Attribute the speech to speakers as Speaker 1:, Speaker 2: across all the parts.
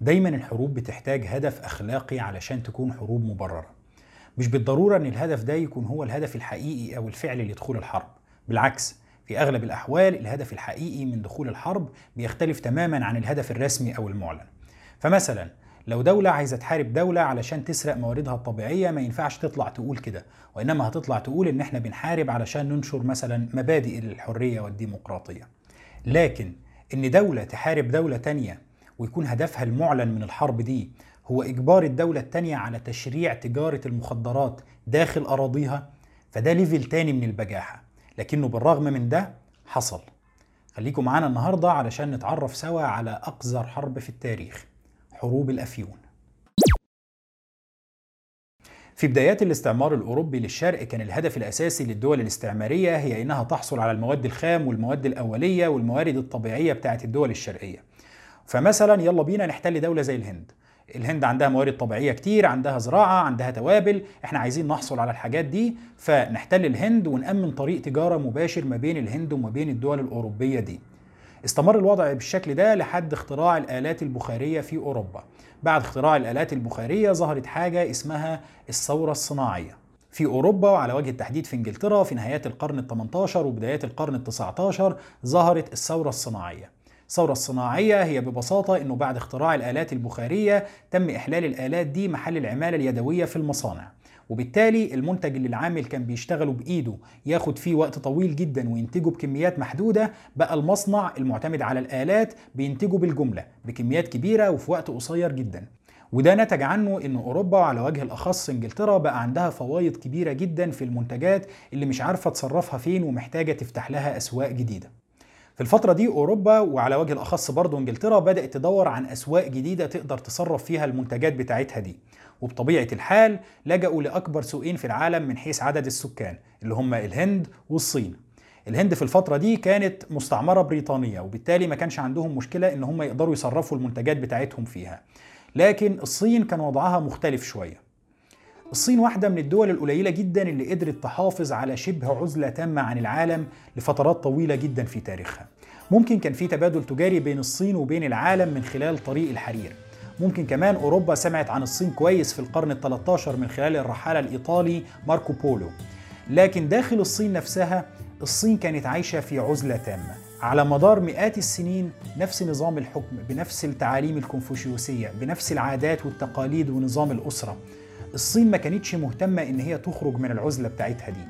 Speaker 1: دايما الحروب بتحتاج هدف أخلاقي علشان تكون حروب مبررة. مش بالضرورة إن الهدف ده يكون هو الهدف الحقيقي أو الفعلي لدخول الحرب. بالعكس في أغلب الأحوال الهدف الحقيقي من دخول الحرب بيختلف تماما عن الهدف الرسمي أو المعلن. فمثلا لو دولة عايزة تحارب دولة علشان تسرق مواردها الطبيعية ما ينفعش تطلع تقول كده. وإنما هتطلع تقول إن إحنا بنحارب علشان ننشر مثلا مبادئ الحرية والديمقراطية. لكن إن دولة تحارب دولة تانية ويكون هدفها المعلن من الحرب دي هو إجبار الدولة التانية على تشريع تجارة المخدرات داخل أراضيها فده ليفل تاني من البجاحة. لكنه بالرغم من ده حصل. خليكم معانا النهاردة علشان نتعرف سوا على أقذر حرب في التاريخ حروب الأفيون. في بدايات الاستعمار الأوروبي للشرق كان الهدف الأساسي للدول الاستعمارية هي إنها تحصل على المواد الخام والمواد الأولية والموارد الطبيعية بتاعت الدول الشرقية. فمثلا يلا بينا نحتل دولة زي الهند. الهند عندها موارد طبيعية كتير عندها زراعة عندها توابل. إحنا عايزين نحصل على الحاجات دي فنحتل الهند ونأمن طريق تجارة مباشر ما بين الهند وما بين الدول الأوروبية دي. استمر الوضع بالشكل ده لحد اختراع الآلات البخارية في أوروبا. بعد اختراع الآلات البخارية ظهرت حاجة اسمها الثورة الصناعية. في أوروبا وعلى وجه التحديد في إنجلترا في نهايات القرن ال18 وبدايات القرن ال19 ظهرت الثورة الصناعية. الثورة الصناعية هي ببساطة أنه بعد اختراع الآلات البخارية تم إحلال الآلات دي محل العمالة اليدوية في المصانع. وبالتالي المنتج اللي العامل كان بيشتغله بإيده ياخد فيه وقت طويل جدا وينتجه بكميات محدودة بقى المصنع المعتمد على الآلات بينتجه بالجملة بكميات كبيرة وفي وقت قصير جدا. وده نتج عنه إن أوروبا وعلى وجه الأخص إنجلترا بقى عندها فوايض كبيرة جدا في المنتجات اللي مش عارفة تصرفها فين ومحتاجة تفتح لها أسواق جديدة. في الفترة دي أوروبا وعلى وجه الأخص برضه إنجلترا بدأت تدور عن أسواق جديدة تقدر تصرف فيها المنتجات بتاعتها دي. وبطبيعة الحال لجأوا لأكبر سوقين في العالم من حيث عدد السكان اللي هم الهند والصين. الهند في الفترة دي كانت مستعمرة بريطانية وبالتالي ما كانش عندهم مشكلة إن هم يقدروا يصرفوا المنتجات بتاعتهم فيها. لكن الصين كان وضعها مختلف شوية. الصين واحدة من الدول القليلة جدا اللي قدرت تحافظ على شبه عزلة تامة عن العالم لفترات طويلة جدا في تاريخها. ممكن كان في تبادل تجاري بين الصين وبين العالم من خلال طريق الحرير. ممكن كمان أوروبا سمعت عن الصين كويس في القرن ال 13 من خلال الرحالة الإيطالي ماركو بولو. لكن داخل الصين نفسها الصين كانت عايشة في عزلة تامة. على مدار مئات السنين نفس نظام الحكم بنفس التعاليم الكونفوشيوسية بنفس العادات والتقاليد ونظام الأسرة. الصين ما كانتش مهتمة إن هي تخرج من العزلة بتاعتها دي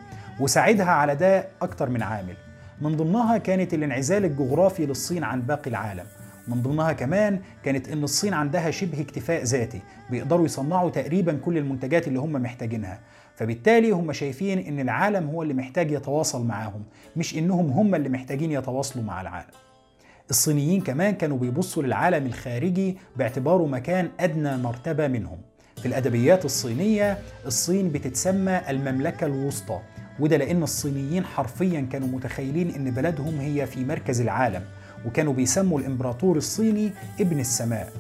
Speaker 1: وساعدها على ده أكتر من عامل. من ضمنها كانت الانعزال الجغرافي للصين عن باقي العالم. من ضمنها كمان كانت إن الصين عندها شبه اكتفاء ذاتي بيقدروا يصنعوا تقريبا كل المنتجات اللي هم محتاجينها. فبالتالي هم شايفين إن العالم هو اللي محتاج يتواصل معاهم مش إنهم هم اللي محتاجين يتواصلوا مع العالم. الصينيين كمان كانوا بيبصوا للعالم الخارجي باعتباره مكان أدنى مرتبة منهم. في الأدبيات الصينية الصين بتتسمى المملكة الوسطى وده لأن الصينيين حرفيا كانوا متخيلين إن بلدهم هي في مركز العالم وكانوا بيسموا الإمبراطور الصيني ابن السماء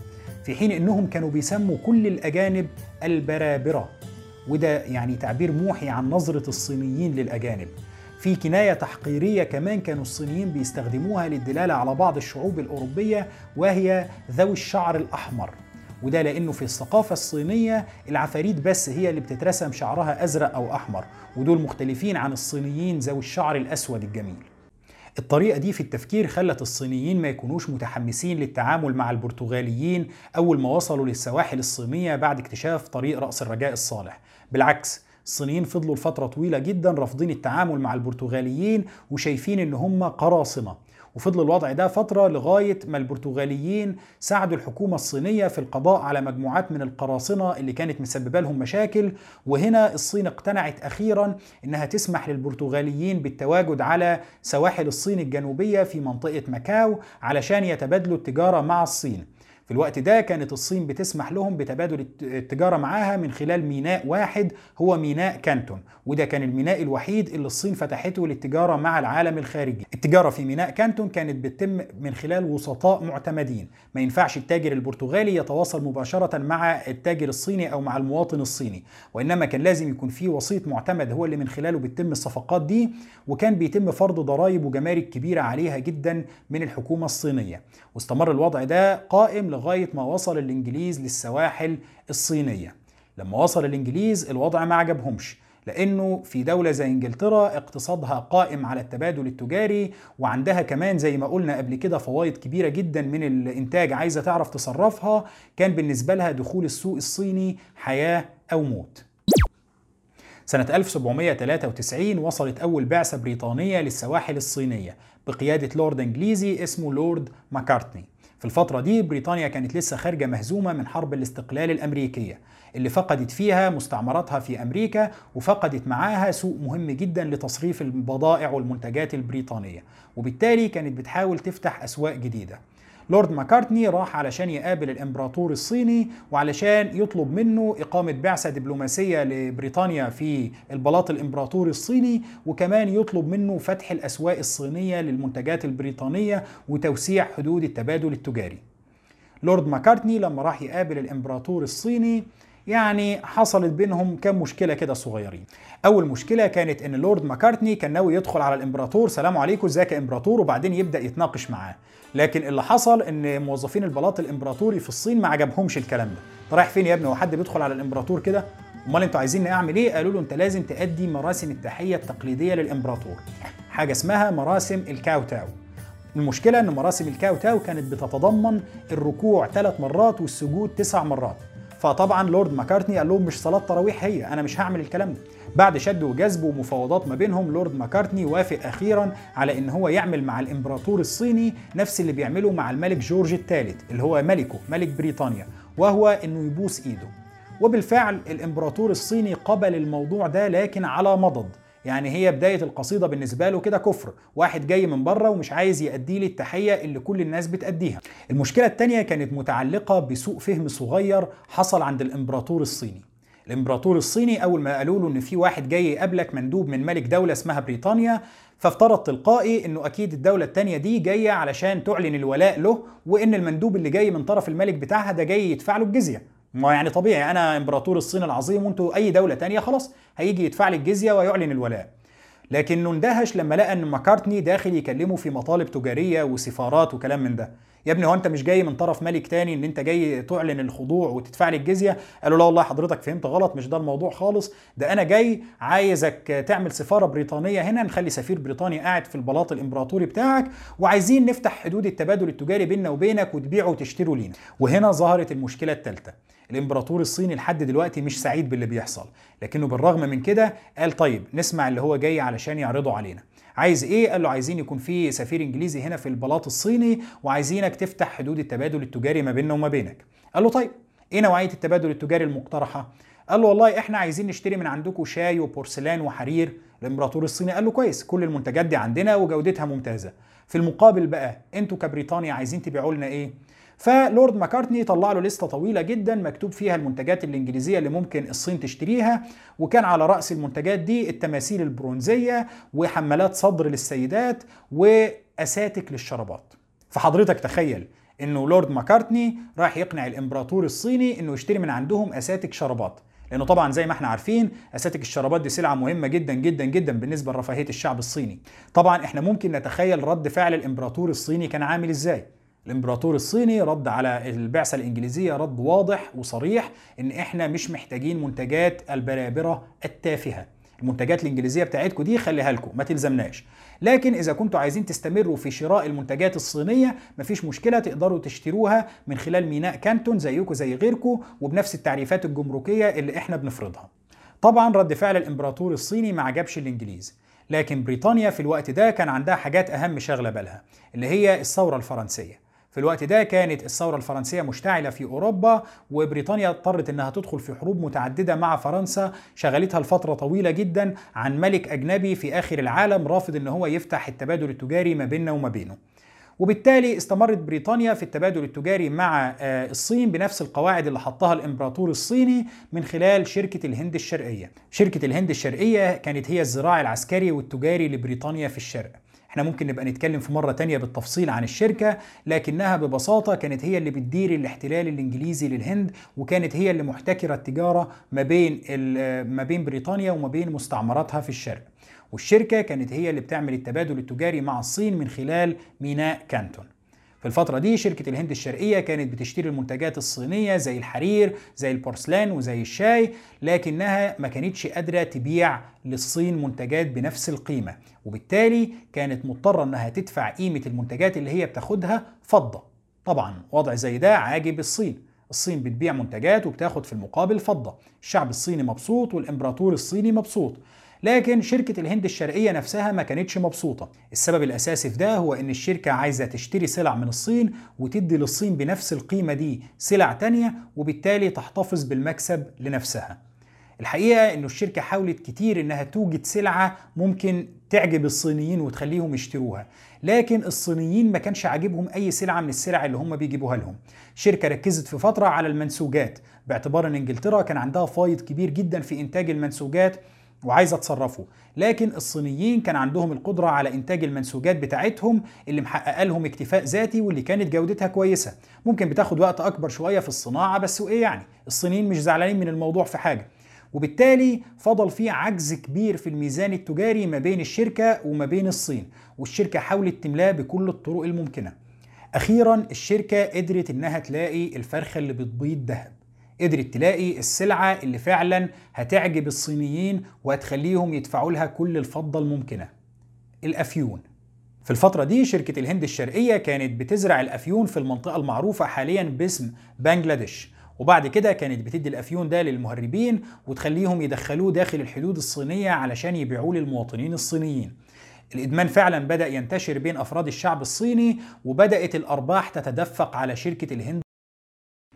Speaker 1: في حين إنهم كانوا بيسموا كل الأجانب البرابرة وده يعني تعبير موحي عن نظرة الصينيين للأجانب. في كناية تحقيرية كمان كانوا الصينيين بيستخدموها للدلالة على بعض الشعوب الأوروبية وهي ذوي الشعر الأحمر. وده لأنه في الثقافة الصينية العفاريت بس هي اللي بتترسم شعرها أزرق أو أحمر ودول مختلفين عن الصينيين ذوي الشعر الأسود الجميل. الطريقة دي في التفكير خلت الصينيين ما يكونوش متحمسين للتعامل مع البرتغاليين أول ما وصلوا للسواحل الصينية بعد اكتشاف طريق رأس الرجاء الصالح. بالعكس الصينيين فضلوا لفترة طويلة جدا رافضين التعامل مع البرتغاليين وشايفين إن هم قراصنة. وفضل الوضع ده فترة لغاية ما البرتغاليين ساعدوا الحكومة الصينية في القضاء على مجموعات من القراصنة اللي كانت مسببة لهم مشاكل. وهنا الصين اقتنعت أخيرا إنها تسمح للبرتغاليين بالتواجد على سواحل الصين الجنوبية في منطقة ماكاو علشان يتبادلوا التجارة مع الصين. في الوقت ده كانت الصين بتسمح لهم بتبادل التجارة معاها من خلال ميناء واحد هو ميناء كانتون. وده كان الميناء الوحيد اللي الصين فتحته للتجارة مع العالم الخارجي. التجارة في ميناء كانتون كانت بتتم من خلال وسطاء معتمدين. ما ينفعش التاجر البرتغالي يتواصل مباشرة مع التاجر الصيني أو مع المواطن الصيني. وإنما كان لازم يكون في وسيط معتمد هو اللي من خلاله بتتم الصفقات دي. وكان بيتم فرض ضرائب وجمارك كبيرة عليها جدا من الحكومة الصينية. واستمر الوضع ده قائم لغاية ما وصل الإنجليز للسواحل الصينية. لما وصل الإنجليز الوضع ما عجبهمش لأنه في دولة زي إنجلترا اقتصادها قائم على التبادل التجاري وعندها كمان زي ما قلنا قبل كده فوائد كبيرة جدا من الإنتاج عايزة تعرف تصرفها كان بالنسبة لها دخول السوق الصيني حياة أو موت. سنة 1793 وصلت أول بعثة بريطانية للسواحل الصينية بقيادة لورد إنجليزي اسمه لورد ماكارتني. في الفترة دي بريطانيا كانت لسه خارجة مهزومة من حرب الاستقلال الأمريكية اللي فقدت فيها مستعمراتها في أمريكا وفقدت معاها سوق مهم جدا لتصريف البضائع والمنتجات البريطانية وبالتالي كانت بتحاول تفتح أسواق جديدة. لورد ماكارتني راح علشان يقابل الإمبراطور الصيني وعلشان يطلب منه إقامة بعثة دبلوماسية لبريطانيا في البلاط الامبراطوري الصيني وكمان يطلب منه فتح الأسواق الصينية للمنتجات البريطانية وتوسيع حدود التبادل التجاري. لورد ماكارتني لما راح يقابل الإمبراطور الصيني يعني حصلت بينهم كم مشكلة كده صغيرين. أول مشكلة كانت إن لورد ماكارتني كان ناوي يدخل على الإمبراطور سلام عليكم إزيك يا إمبراطور؟ وبعدين يبدأ يتناقش معاه. لكن اللي حصل إن موظفين البلاط الإمبراطوري في الصين ما عجبهمش الكلام ده. أنت رايح فين يا ابني؟ هو حد بيدخل على الإمبراطور كده؟ أمال أنتوا عايزيني أعمل إيه؟ قالوا له أنت لازم تأدي مراسم التحية التقليدية للإمبراطور. حاجة اسمها مراسم الكاو تاو. المشكلة إن مراسم الكاو تاو كانت بتتضمن الركوع ثلاث مرات والسجود تسع مرات. فطبعا لورد ماكارتني قال لهم مش صلاة تراويح هي أنا مش هعمل الكلام ده. بعد شد وجذب ومفاوضات ما بينهم لورد ماكارتني وافق أخيرا على إن هو يعمل مع الإمبراطور الصيني نفس اللي بيعمله مع الملك جورج الثالث اللي هو ملكه ملك بريطانيا وهو إنه يبوس إيده. وبالفعل الإمبراطور الصيني قبل الموضوع ده لكن على مضض. يعني هي بداية القصيدة بالنسبة له كده كفر. واحد جاي من بره ومش عايز يأدي لي التحية اللي كل الناس بتأديها. المشكلة التانية كانت متعلقة بسوء فهم صغير حصل عند الإمبراطور الصيني. الإمبراطور الصيني أول ما قالوا له إن في واحد جاي يقابلك مندوب من ملك دولة اسمها بريطانيا فافترض تلقائي إنه أكيد الدولة الثانية دي جاية علشان تعلن الولاء له وإن المندوب اللي جاي من طرف الملك بتاعها ده جاي يدفع له الجزية. ما يعني طبيعي أنا إمبراطور الصين العظيم وأنتوا أي دولة تانية خلاص هيجي يدفع لي الجزية ويعلن الولاء. لكنه اندهش لما لقى إن ماكارتني داخل يكلمه في مطالب تجارية وسفارات وكلام من ده. يا ابني هو أنت مش جاي من طرف ملك تاني إن أنت جاي تعلن الخضوع وتدفع لي الجزية؟ قالوا لا والله حضرتك فهمت غلط مش ده الموضوع خالص. ده أنا جاي عايزك تعمل سفارة بريطانية هنا نخلي سفير بريطاني قاعد في البلاط الإمبراطوري بتاعك وعايزين نفتح حدود التبادل التجاري بيننا وبينك وتبيعوا وتشتروا لينا. وهنا ظهرت المشكلة الثالثه الإمبراطور الصيني لحد دلوقتي مش سعيد باللي بيحصل. لكنه بالرغم من كده قال طيب نسمع اللي هو جاي علشان يعرضه علينا. عايز إيه؟ قال له عايزين يكون في سفير إنجليزي هنا في البلاط الصيني وعايزينك تفتح حدود التبادل التجاري ما بيننا وما بينك. قال له طيب إيه نوعية التبادل التجاري المقترحة؟ قال له والله إحنا عايزين نشتري من عندكم شاي وبورسلان وحرير. الإمبراطور الصيني قال له كويس كل المنتجات دي عندنا وجودتها ممتازة. في المقابل بقى أنتوا كبريطانيا عايزين تبيعوا لنا إيه؟ فلورد ماكارتني طلع له لستة طويلة جدا مكتوب فيها المنتجات الإنجليزية اللي ممكن الصين تشتريها وكان على رأس المنتجات دي التماثيل البرونزية وحمالات صدر للسيدات وأساتك للشرابات. فحضرتك تخيل إنه لورد ماكارتني راح يقنع الإمبراطور الصيني إنه يشتري من عندهم أساتك شرابات. لأنه طبعا زي ما إحنا عارفين أساتك الشرابات دي سلعة مهمة جدا جدا جدا بالنسبة لرفاهية الشعب الصيني. طبعا إحنا ممكن نتخيل رد فعل الإمبراطور الصيني كان عامل إزاي. الإمبراطور الصيني رد على البعثة الإنجليزية رد واضح وصريح إن إحنا مش محتاجين منتجات البرابرة التافهة. المنتجات الإنجليزية بتاعتكم دي خليها لكم ما تلزمناش. لكن إذا كنتوا عايزين تستمروا في شراء المنتجات الصينية مفيش مشكلة تقدروا تشتروها من خلال ميناء كانتون زيكم زي غيركم وبنفس التعريفات الجمركية اللي إحنا بنفرضها. طبعا رد فعل الإمبراطور الصيني ما عجبش الإنجليز. لكن بريطانيا في الوقت ده كان عندها حاجات أهم شغلة بالها اللي هي الثورة الفرنسية. في الوقت ده كانت الثورة الفرنسية مشتعلة في أوروبا وبريطانيا اضطرت أنها تدخل في حروب متعددة مع فرنسا شغلتها لفترة طويلة جدا عن ملك أجنبي في آخر العالم رافض أن هو يفتح التبادل التجاري ما بيننا وما بينه وبالتالي استمرت بريطانيا في التبادل التجاري مع الصين بنفس القواعد اللي حطها الإمبراطور الصيني من خلال شركة الهند الشرقية. شركة الهند الشرقية كانت هي الذراع العسكري والتجاري لبريطانيا في الشرق. إحنا ممكن نبقى نتكلم في مرة تانية بالتفصيل عن الشركة لكنها ببساطة كانت هي اللي بتدير الاحتلال الإنجليزي للهند وكانت هي اللي محتكرة التجارة ما بين ما بين بريطانيا وما بين مستعمراتها في الشرق. والشركة كانت هي اللي بتعمل التبادل التجاري مع الصين من خلال ميناء كانتون. في الفترة دي شركة الهند الشرقية كانت بتشتري المنتجات الصينية زي الحرير زي البورسلان وزي الشاي لكنها ما كانتش قادرة تبيع للصين منتجات بنفس القيمة. وبالتالي كانت مضطرة إنها تدفع قيمة المنتجات اللي هي بتاخدها فضة. طبعا وضع زي ده عاجب الصين. الصين بتبيع منتجات وبتاخد في المقابل فضة. الشعب الصيني مبسوط والإمبراطور الصيني مبسوط. لكن شركة الهند الشرقية نفسها ما كانتش مبسوطة. السبب الأساسي في ده هو إن الشركة عايزة تشتري سلع من الصين وتدي للصين بنفس القيمة دي سلع تانية وبالتالي تحتفظ بالمكسب لنفسها. الحقيقة إنه الشركة حاولت كتير إنها توجد سلعة ممكن تعجب الصينيين وتخليهم يشتروها لكن الصينيين ما كانش عاجبهم أي سلعة من السلع اللي هم بيجيبوها لهم. الشركة ركزت في فترة على المنسوجات. باعتبار إن إنجلترا كان عندها فايض كبير جدا في إنتاج المنسوجات وعايزه تصرفه لكن الصينيين كان عندهم القدرة على إنتاج المنسوجات بتاعتهم اللي محققة لهم اكتفاء ذاتي واللي كانت جودتها كويسة. ممكن بتاخد وقت أكبر شوية في الصناعة بس وإيه يعني؟ الصينيين مش زعلانين من الموضوع في حاجة. وبالتالي فضل في عجز كبير في الميزان التجاري ما بين الشركة وما بين الصين. والشركة حاولت تملاه بكل الطرق الممكنة. أخيرا الشركة قدرت إنها تلاقي الفرخة اللي بتبيض ذهب قدرت تلاقي السلعة اللي فعلا هتعجب الصينيين وهتخليهم يدفعوا لها كل الفضة الممكنة. الأفيون. في الفترة دي شركة الهند الشرقية كانت بتزرع الأفيون في المنطقة المعروفة حاليا باسم بنجلاديش وبعد كده كانت بتدي الأفيون ده للمهربين وتخليهم يدخلوه داخل الحدود الصينية علشان يبيعوه للمواطنين الصينيين. الإدمان فعلا بدأ ينتشر بين أفراد الشعب الصيني وبدأت الأرباح تتدفق على شركة الهند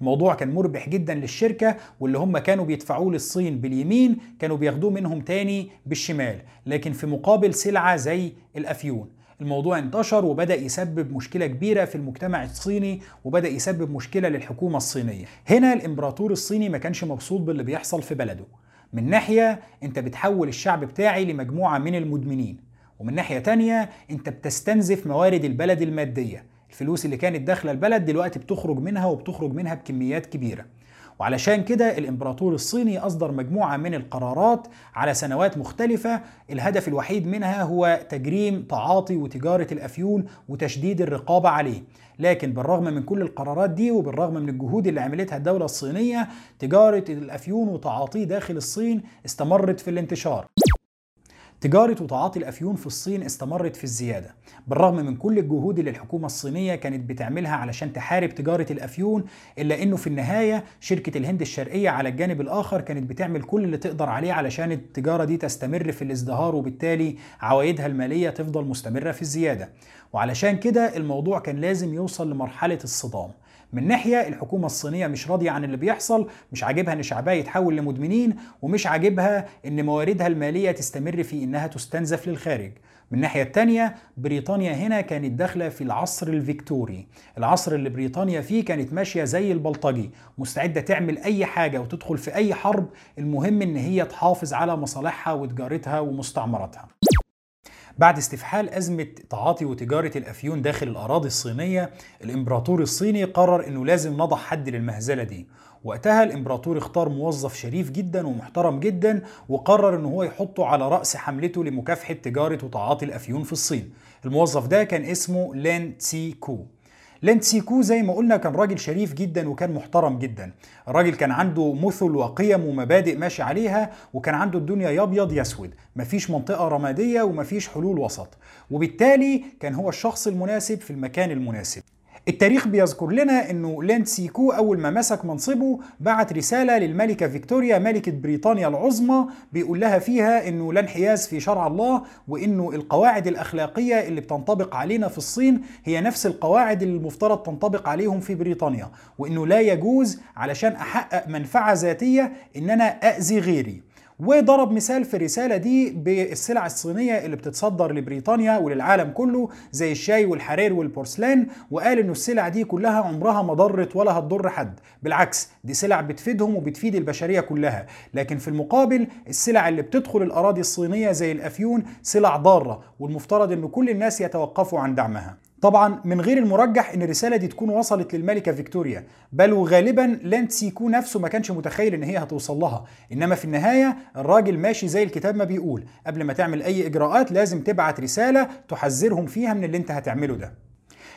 Speaker 1: الموضوع كان مربح جدا للشركة واللي هم كانوا بيدفعوه للصين باليمين كانوا بياخدوه منهم تاني بالشمال لكن في مقابل سلعة زي الأفيون. الموضوع انتشر وبدأ يسبب مشكلة كبيرة في المجتمع الصيني وبدأ يسبب مشكلة للحكومة الصينية. هنا الإمبراطور الصيني ما كانش مبسوط باللي بيحصل في بلده. من ناحية أنت بتحول الشعب بتاعي لمجموعة من المدمنين ومن ناحية تانية أنت بتستنزف موارد البلد المادية. الفلوس اللي كانت داخلة البلد دلوقتي بتخرج منها وبتخرج منها بكميات كبيرة. وعلشان كده الإمبراطور الصيني أصدر مجموعة من القرارات على سنوات مختلفة. الهدف الوحيد منها هو تجريم تعاطي وتجارة الأفيون وتشديد الرقابة عليه. لكن بالرغم من كل القرارات دي وبالرغم من الجهود اللي عملتها الدولة الصينية تجارة الأفيون وتعاطيه داخل الصين استمرت في الانتشار. تجارة وتعاطي الأفيون في الصين استمرت في الزيادة بالرغم من كل الجهود اللي الحكومة الصينية كانت بتعملها علشان تحارب تجارة الأفيون إلا أنه في النهاية شركة الهند الشرقية على الجانب الآخر كانت بتعمل كل اللي تقدر عليه علشان التجارة دي تستمر في الازدهار وبالتالي عوائدها المالية تفضل مستمرة في الزيادة. وعلشان كده الموضوع كان لازم يوصل لمرحلة الصدام. من ناحية الحكومة الصينية مش راضية عن اللي بيحصل مش عاجبها إن شعبها يتحول لمدمنين ومش عاجبها إن مواردها المالية تستمر في إنها تستنزف للخارج. من الناحية التانية بريطانيا هنا كانت داخلة في العصر الفيكتوري. العصر اللي بريطانيا فيه كانت ماشية زي البلطجي مستعدة تعمل أي حاجة وتدخل في أي حرب المهم إن هي تحافظ على مصالحها وتجارتها ومستعمراتها. بعد استفحال أزمة تعاطي وتجارة الأفيون داخل الأراضي الصينية الإمبراطور الصيني قرر أنه لازم نضع حد للمهزلة دي. وقتها الإمبراطور اختار موظف شريف جدا ومحترم جدا وقرر أنه هو يحطه على رأس حملته لمكافحة تجارة وتعاطي الأفيون في الصين. الموظف ده كان اسمه لين تسي كو. لين سيكو زي ما قلنا كان راجل شريف جدا وكان محترم جدا. الراجل كان عنده مثل وقيم ومبادئ ماشي عليها وكان عنده الدنيا يا أبيض يا أسود. مفيش منطقة رمادية ومفيش حلول وسط. وبالتالي كان هو الشخص المناسب في المكان المناسب. التاريخ بيذكر لنا إنه لين سيكو أول ما مسك منصبه بعت رسالة للملكة فيكتوريا ملكة بريطانيا العظمى بيقول لها فيها إنه لا انحياز في شرع الله وإنه القواعد الأخلاقية اللي بتنطبق علينا في الصين هي نفس القواعد اللي المفترض تنطبق عليهم في بريطانيا وإنه لا يجوز علشان أحقق منفعة ذاتية إن أنا اذي غيري. وضرب مثال في الرسالة دي بالسلع الصينية اللي بتتصدر لبريطانيا وللعالم كله زي الشاي والحرير والبورسلان وقال إنه السلع دي كلها عمرها ما ضرت ولا هتضر حد. بالعكس دي سلع بتفيدهم وبتفيد البشرية كلها. لكن في المقابل السلع اللي بتدخل الأراضي الصينية زي الأفيون سلع ضارة والمفترض إن كل الناس يتوقفوا عن دعمها. طبعا من غير المرجح إن الرسالة دي تكون وصلت للملكة فيكتوريا بل وغالبا لأن سيكو نفسه ما كانش متخيل إن هي هتوصل لها. إنما في النهاية الراجل ماشي زي الكتاب ما بيقول قبل ما تعمل أي إجراءات لازم تبعت رسالة تحذرهم فيها من اللي أنت هتعمله ده.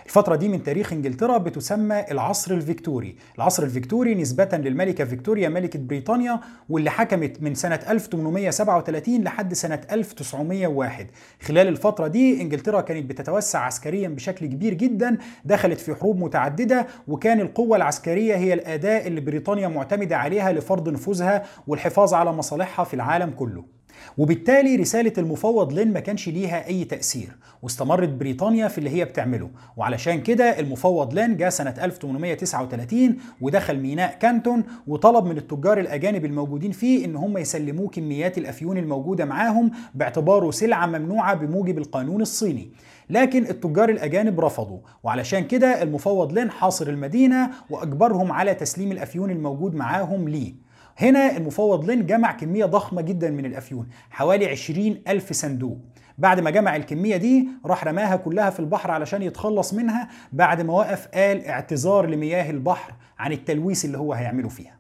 Speaker 1: الفترة دي من تاريخ انجلترا بتسمى العصر الفيكتوري، العصر الفيكتوري نسبة للملكة فيكتوريا ملكة بريطانيا واللي حكمت من سنة 1837 لحد سنة 1901. خلال الفترة دي انجلترا كانت بتتوسع عسكريا بشكل كبير جدا، دخلت في حروب متعددة وكان القوة العسكرية هي الأداة اللي بريطانيا معتمدة عليها لفرض نفوذها والحفاظ على مصالحها في العالم كله. وبالتالي رسالة المفوض لين ما كانش ليها أي تأثير واستمرت بريطانيا في اللي هي بتعمله. وعلشان كده المفوض لين جاء سنة 1839 ودخل ميناء كانتون وطلب من التجار الأجانب الموجودين فيه إن هم يسلموه كميات الأفيون الموجودة معاهم باعتباره سلعة ممنوعة بموجب القانون الصيني. لكن التجار الأجانب رفضوا وعلشان كده المفوض لين حاصر المدينة وأجبرهم على تسليم الأفيون الموجود معاهم ليه. هنا المفوض لين جمع كمية ضخمة جدا من الأفيون حوالي 20 ألف صندوق. بعد ما جمع الكمية دي راح رماها كلها في البحر علشان يتخلص منها بعد ما وقف قال اعتذار لمياه البحر عن التلويث اللي هو هيعمله فيها.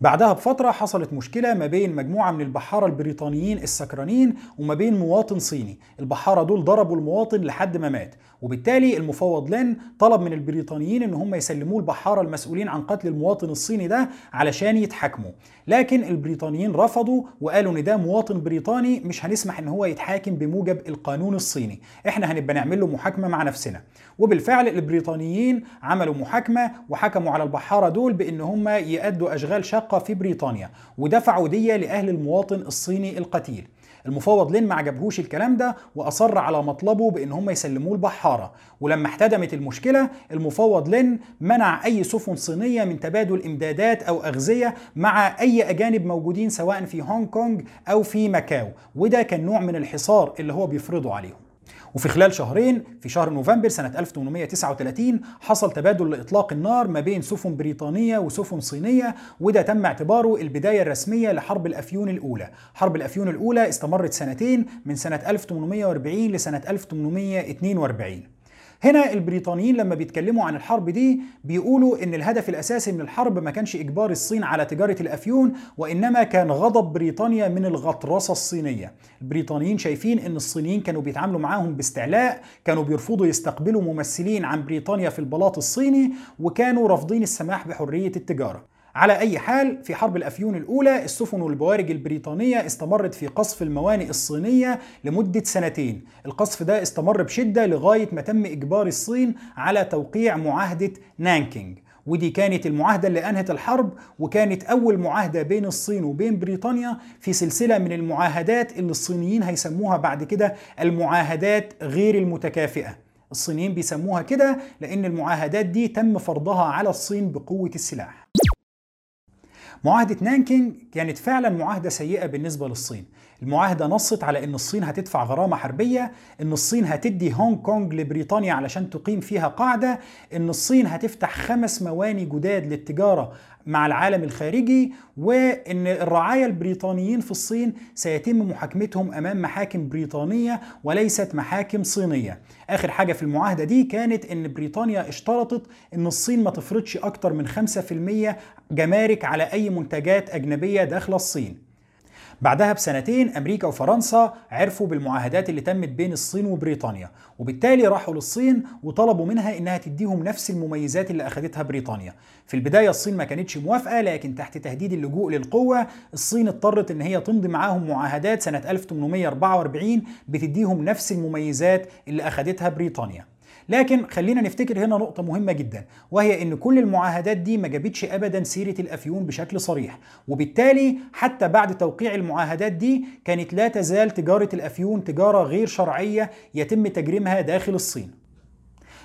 Speaker 1: بعدها بفترة حصلت مشكلة ما بين مجموعة من البحارة البريطانيين السكرانين وما بين مواطن صيني. البحارة دول ضربوا المواطن لحد ما مات. وبالتالي المفوض لين طلب من البريطانيين إن هم يسلموه البحارة المسؤولين عن قتل المواطن الصيني ده علشان يتحاكموا. لكن البريطانيين رفضوا وقالوا إن ده مواطن بريطاني مش هنسمح إن هو يتحاكم بموجب القانون الصيني. إحنا هنبقى نعمل له محاكمة مع نفسنا. وبالفعل البريطانيين عملوا محاكمة وحكموا على البحارة دول بإن هم يأدوا أشغال شاقة في بريطانيا ودفعوا دية لأهل المواطن الصيني القتيل. المفوض لين ما عجبهوش الكلام ده وأصر على مطلبه بإن هم يسلموه البحارة. ولما احتدمت المشكلة المفوض لين منع أي سفن صينية من تبادل إمدادات أو أغذية مع أي أجانب موجودين سواء في هونج كونج أو في ماكاو. وده كان نوع من الحصار اللي هو بيفرضه عليهم. وفي خلال شهرين في شهر نوفمبر سنة 1839 حصل تبادل لإطلاق النار ما بين سفن بريطانية وسفن صينية وده تم اعتباره البداية الرسمية لحرب الأفيون الأولى. حرب الأفيون الأولى استمرت سنتين من سنة 1840 لسنة 1842 هنا البريطانيين لما بيتكلموا عن الحرب دي بيقولوا إن الهدف الأساسي من الحرب ما كانش إجبار الصين على تجارة الأفيون وإنما كان غضب بريطانيا من الغطرسة الصينية. البريطانيين شايفين إن الصينيين كانوا بيتعاملوا معاهم باستعلاء كانوا بيرفضوا يستقبلوا ممثلين عن بريطانيا في البلاط الصيني وكانوا رافضين السماح بحرية التجارة. على أي حال في حرب الأفيون الأولى السفن والبوارج البريطانية استمرت في قصف الموانئ الصينية لمدة سنتين. القصف ده استمر بشدة لغاية ما تم إجبار الصين على توقيع معاهدة نانكينج. ودي كانت المعاهدة اللي أنهت الحرب وكانت أول معاهدة بين الصين وبين بريطانيا في سلسلة من المعاهدات اللي الصينيين هيسموها بعد كده المعاهدات غير المتكافئة. الصينيين بيسموها كده لأن المعاهدات دي تم فرضها على الصين بقوة السلاح. معاهدة نانكينج كانت فعلا معاهدة سيئة بالنسبة للصين. المعاهدة نصت على إن الصين هتدفع غرامة حربية إن الصين هتدي هونج كونج لبريطانيا علشان تقيم فيها قاعدة إن الصين هتفتح خمس مواني جداد للتجارة مع العالم الخارجي وإن الرعايا البريطانيين في الصين سيتم محاكمتهم أمام محاكم بريطانية وليست محاكم صينية. آخر حاجة في المعاهدة دي كانت إن بريطانيا اشترطت إن الصين ما تفرضش أكتر من 5% جمارك على أي منتجات أجنبية داخل الصين. بعدها بسنتين أمريكا وفرنسا عرفوا بالمعاهدات اللي تمت بين الصين وبريطانيا وبالتالي راحوا للصين وطلبوا منها إنها تديهم نفس المميزات اللي أخذتها بريطانيا. في البداية الصين ما كانتش موافقة لكن تحت تهديد اللجوء للقوة الصين اضطرت إن هي تمضي معاهم معاهدات سنة 1844 بتديهم نفس المميزات اللي أخذتها بريطانيا. لكن خلينا نفتكر هنا نقطة مهمة جدا وهي إن كل المعاهدات دي ما جابتش ابدا سيرة الأفيون بشكل صريح وبالتالي حتى بعد توقيع المعاهدات دي كانت لا تزال تجارة الأفيون تجارة غير شرعية يتم تجريمها داخل الصين.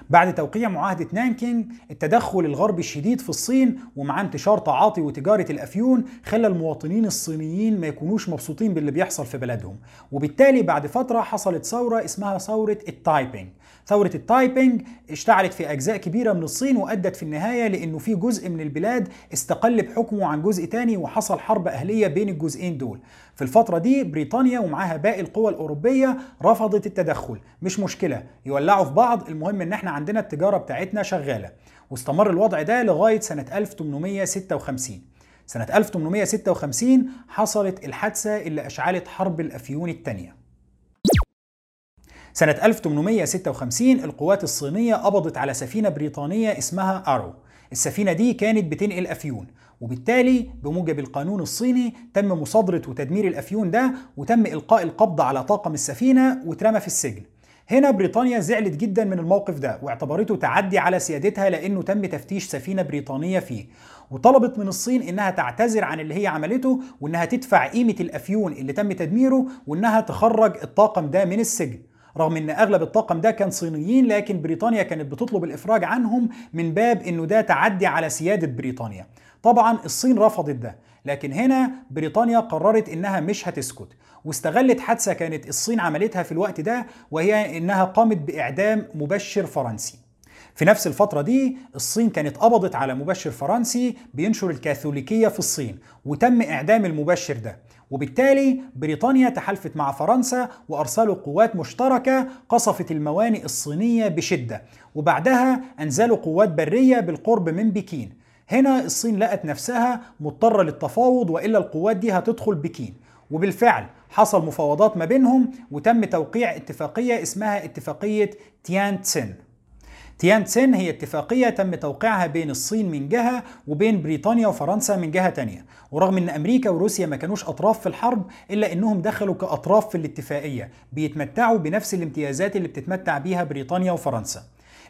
Speaker 1: بعد توقيع معاهدة نانكينج التدخل الغربي الشديد في الصين ومع انتشار تعاطي وتجارة الأفيون خلى المواطنين الصينيين ما يكونوش مبسوطين باللي بيحصل في بلدهم. وبالتالي بعد فترة حصلت ثورة اسمها ثورة التايبينج ثورة التايبينج اشتعلت في أجزاء كبيرة من الصين وأدت في النهاية لأنه في جزء من البلاد استقل بحكمه عن جزء تاني وحصل حرب أهلية بين الجزئين دول. في الفترة دي بريطانيا ومعاها باقي القوى الأوروبية رفضت التدخل. مش مشكلة يولعوا في بعض المهم إن إحنا عندنا التجارة بتاعتنا شغالة. واستمر الوضع ده لغاية سنة 1856 سنة 1856 حصلت الحادثة اللي أشعلت حرب الأفيون الثانية سنة 1856 القوات الصينية قبضت على سفينة بريطانية اسمها أرو. السفينة دي كانت بتنقل أفيون وبالتالي بموجب القانون الصيني تم مصادرة وتدمير الأفيون ده وتم إلقاء القبض على طاقم السفينة واترمى في السجن. هنا بريطانيا زعلت جدا من الموقف ده واعتبرته تعدي على سيادتها لأنه تم تفتيش سفينة بريطانية فيه. وطلبت من الصين إنها تعتذر عن اللي هي عملته وإنها تدفع قيمة الأفيون اللي تم تدميره وإنها تخرج الطاقم ده من السجن. رغم إن أغلب الطاقم ده كان صينيين لكن بريطانيا كانت بتطلب الإفراج عنهم من باب إنه ده تعدي على سيادة بريطانيا. طبعا الصين رفضت ده لكن هنا بريطانيا قررت إنها مش هتسكت. واستغلت حادثة كانت الصين عملتها في الوقت ده وهي إنها قامت بإعدام مبشر فرنسي. في نفس الفترة دي الصين كانت قبضت على مبشر فرنسي بينشر الكاثوليكية في الصين وتم إعدام المبشر ده. وبالتالي بريطانيا تحالفت مع فرنسا وأرسلوا قوات مشتركة قصفت الموانئ الصينية بشدة وبعدها أنزلوا قوات برية بالقرب من بكين. هنا الصين لقت نفسها مضطرة للتفاوض وإلا القوات دي هتدخل بكين. وبالفعل حصل مفاوضات ما بينهم وتم توقيع اتفاقية اسمها اتفاقية تيان تسين تيان تسين هي اتفاقية تم توقيعها بين الصين من جهة وبين بريطانيا وفرنسا من جهة تانية. ورغم إن أمريكا وروسيا ما كانوش أطراف في الحرب إلا إنهم دخلوا كأطراف في الاتفاقية بيتمتعوا بنفس الامتيازات اللي بتتمتع بيها بريطانيا وفرنسا.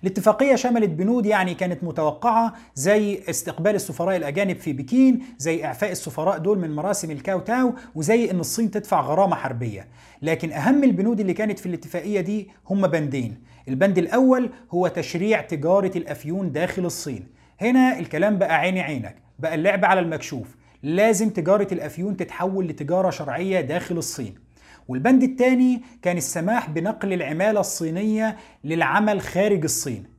Speaker 1: الاتفاقية شملت بنود يعني كانت متوقعة زي استقبال السفراء الأجانب في بكين زي إعفاء السفراء دول من مراسم الكاو تاو وزي إن الصين تدفع غرامة حربية. لكن أهم البنود اللي كانت في الاتفاقية دي هم بندين. البند الأول هو تشريع تجارة الأفيون داخل الصين. هنا الكلام بقى عيني عينك بقى اللعب على المكشوف. لازم تجارة الأفيون تتحول لتجارة شرعية داخل الصين. والبند الثاني كان السماح بنقل العمالة الصينية للعمل خارج الصين.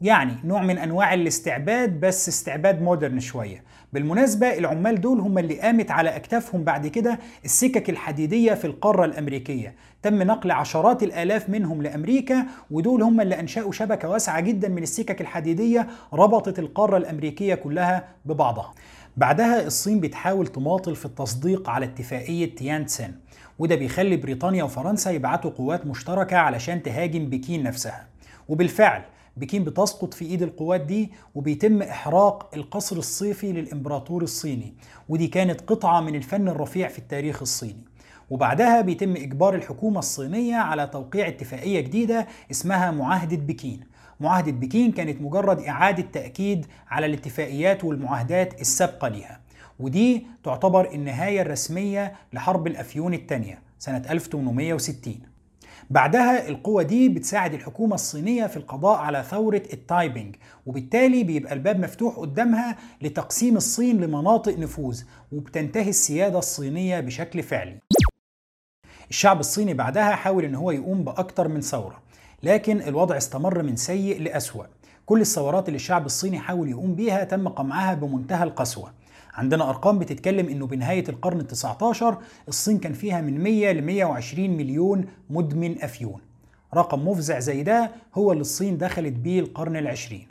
Speaker 1: يعني نوع من أنواع الاستعباد بس استعباد مودرن شوية. بالمناسبة العمال دول هم اللي قامت على أكتافهم بعد كده السكك الحديدية في القارة الأمريكية. تم نقل عشرات الآلاف منهم لأمريكا ودول هم اللي أنشأوا شبكة واسعة جدا من السكك الحديدية ربطت القارة الأمريكية كلها ببعضها. بعدها الصين بتحاول تماطل في التصديق على اتفاقية تيانتسن وده بيخلي بريطانيا وفرنسا يبعتوا قوات مشتركة علشان تهاجم بكين نفسها. وبالفعل بكين بتسقط في إيد القوات دي وبيتم إحراق القصر الصيفي للإمبراطور الصيني. ودي كانت قطعة من الفن الرفيع في التاريخ الصيني. وبعدها بيتم إجبار الحكومة الصينية على توقيع اتفاقية جديدة اسمها معاهدة بكين. معاهدة بكين كانت مجرد إعادة تأكيد على الاتفاقيات والمعاهدات السابقة ليها. ودي تعتبر النهاية الرسمية لحرب الأفيون الثانية سنة 1860 بعدها القوة دي بتساعد الحكومة الصينية في القضاء على ثورة التايبنج وبالتالي بيبقى الباب مفتوح قدامها لتقسيم الصين لمناطق نفوذ وبتنتهي السيادة الصينية بشكل فعلي. الشعب الصيني بعدها حاول إن هو يقوم بأكتر من ثورة لكن الوضع استمر من سيء لأسوأ. كل الثورات اللي الشعب الصيني حاول يقوم بيها تم قمعها بمنتهى القسوة. عندنا أرقام بتتكلم إنه بنهاية القرن ال19 الصين كان فيها من 100 ل 120 مليون مدمن أفيون. رقم مفزع زي ده هو اللي الصين دخلت بيه القرن العشرين.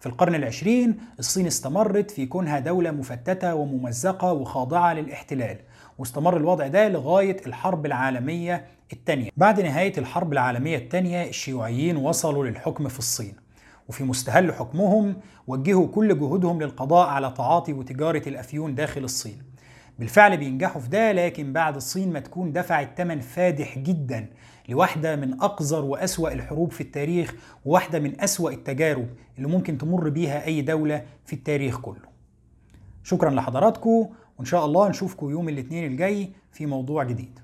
Speaker 1: في القرن العشرين الصين استمرت في كونها دولة مفتتة وممزقة وخاضعة للاحتلال واستمر الوضع ده لغاية الحرب العالمية الثانية بعد نهاية الحرب العالمية الثانية الشيوعيين وصلوا للحكم في الصين. وفي مستهل حكمهم وجهوا كل جهودهم للقضاء على تعاطي وتجارة الأفيون داخل الصين. بالفعل بينجحوا في ده لكن بعد الصين ما تكون دفعت ثمن فادح جدا لواحدة من أقذر وأسوأ الحروب في التاريخ وواحدة من أسوأ التجارب اللي ممكن تمر بيها أي دولة في التاريخ كله. شكرا لحضراتكم وإن شاء الله نشوفكم يوم الاثنين الجاي في موضوع جديد.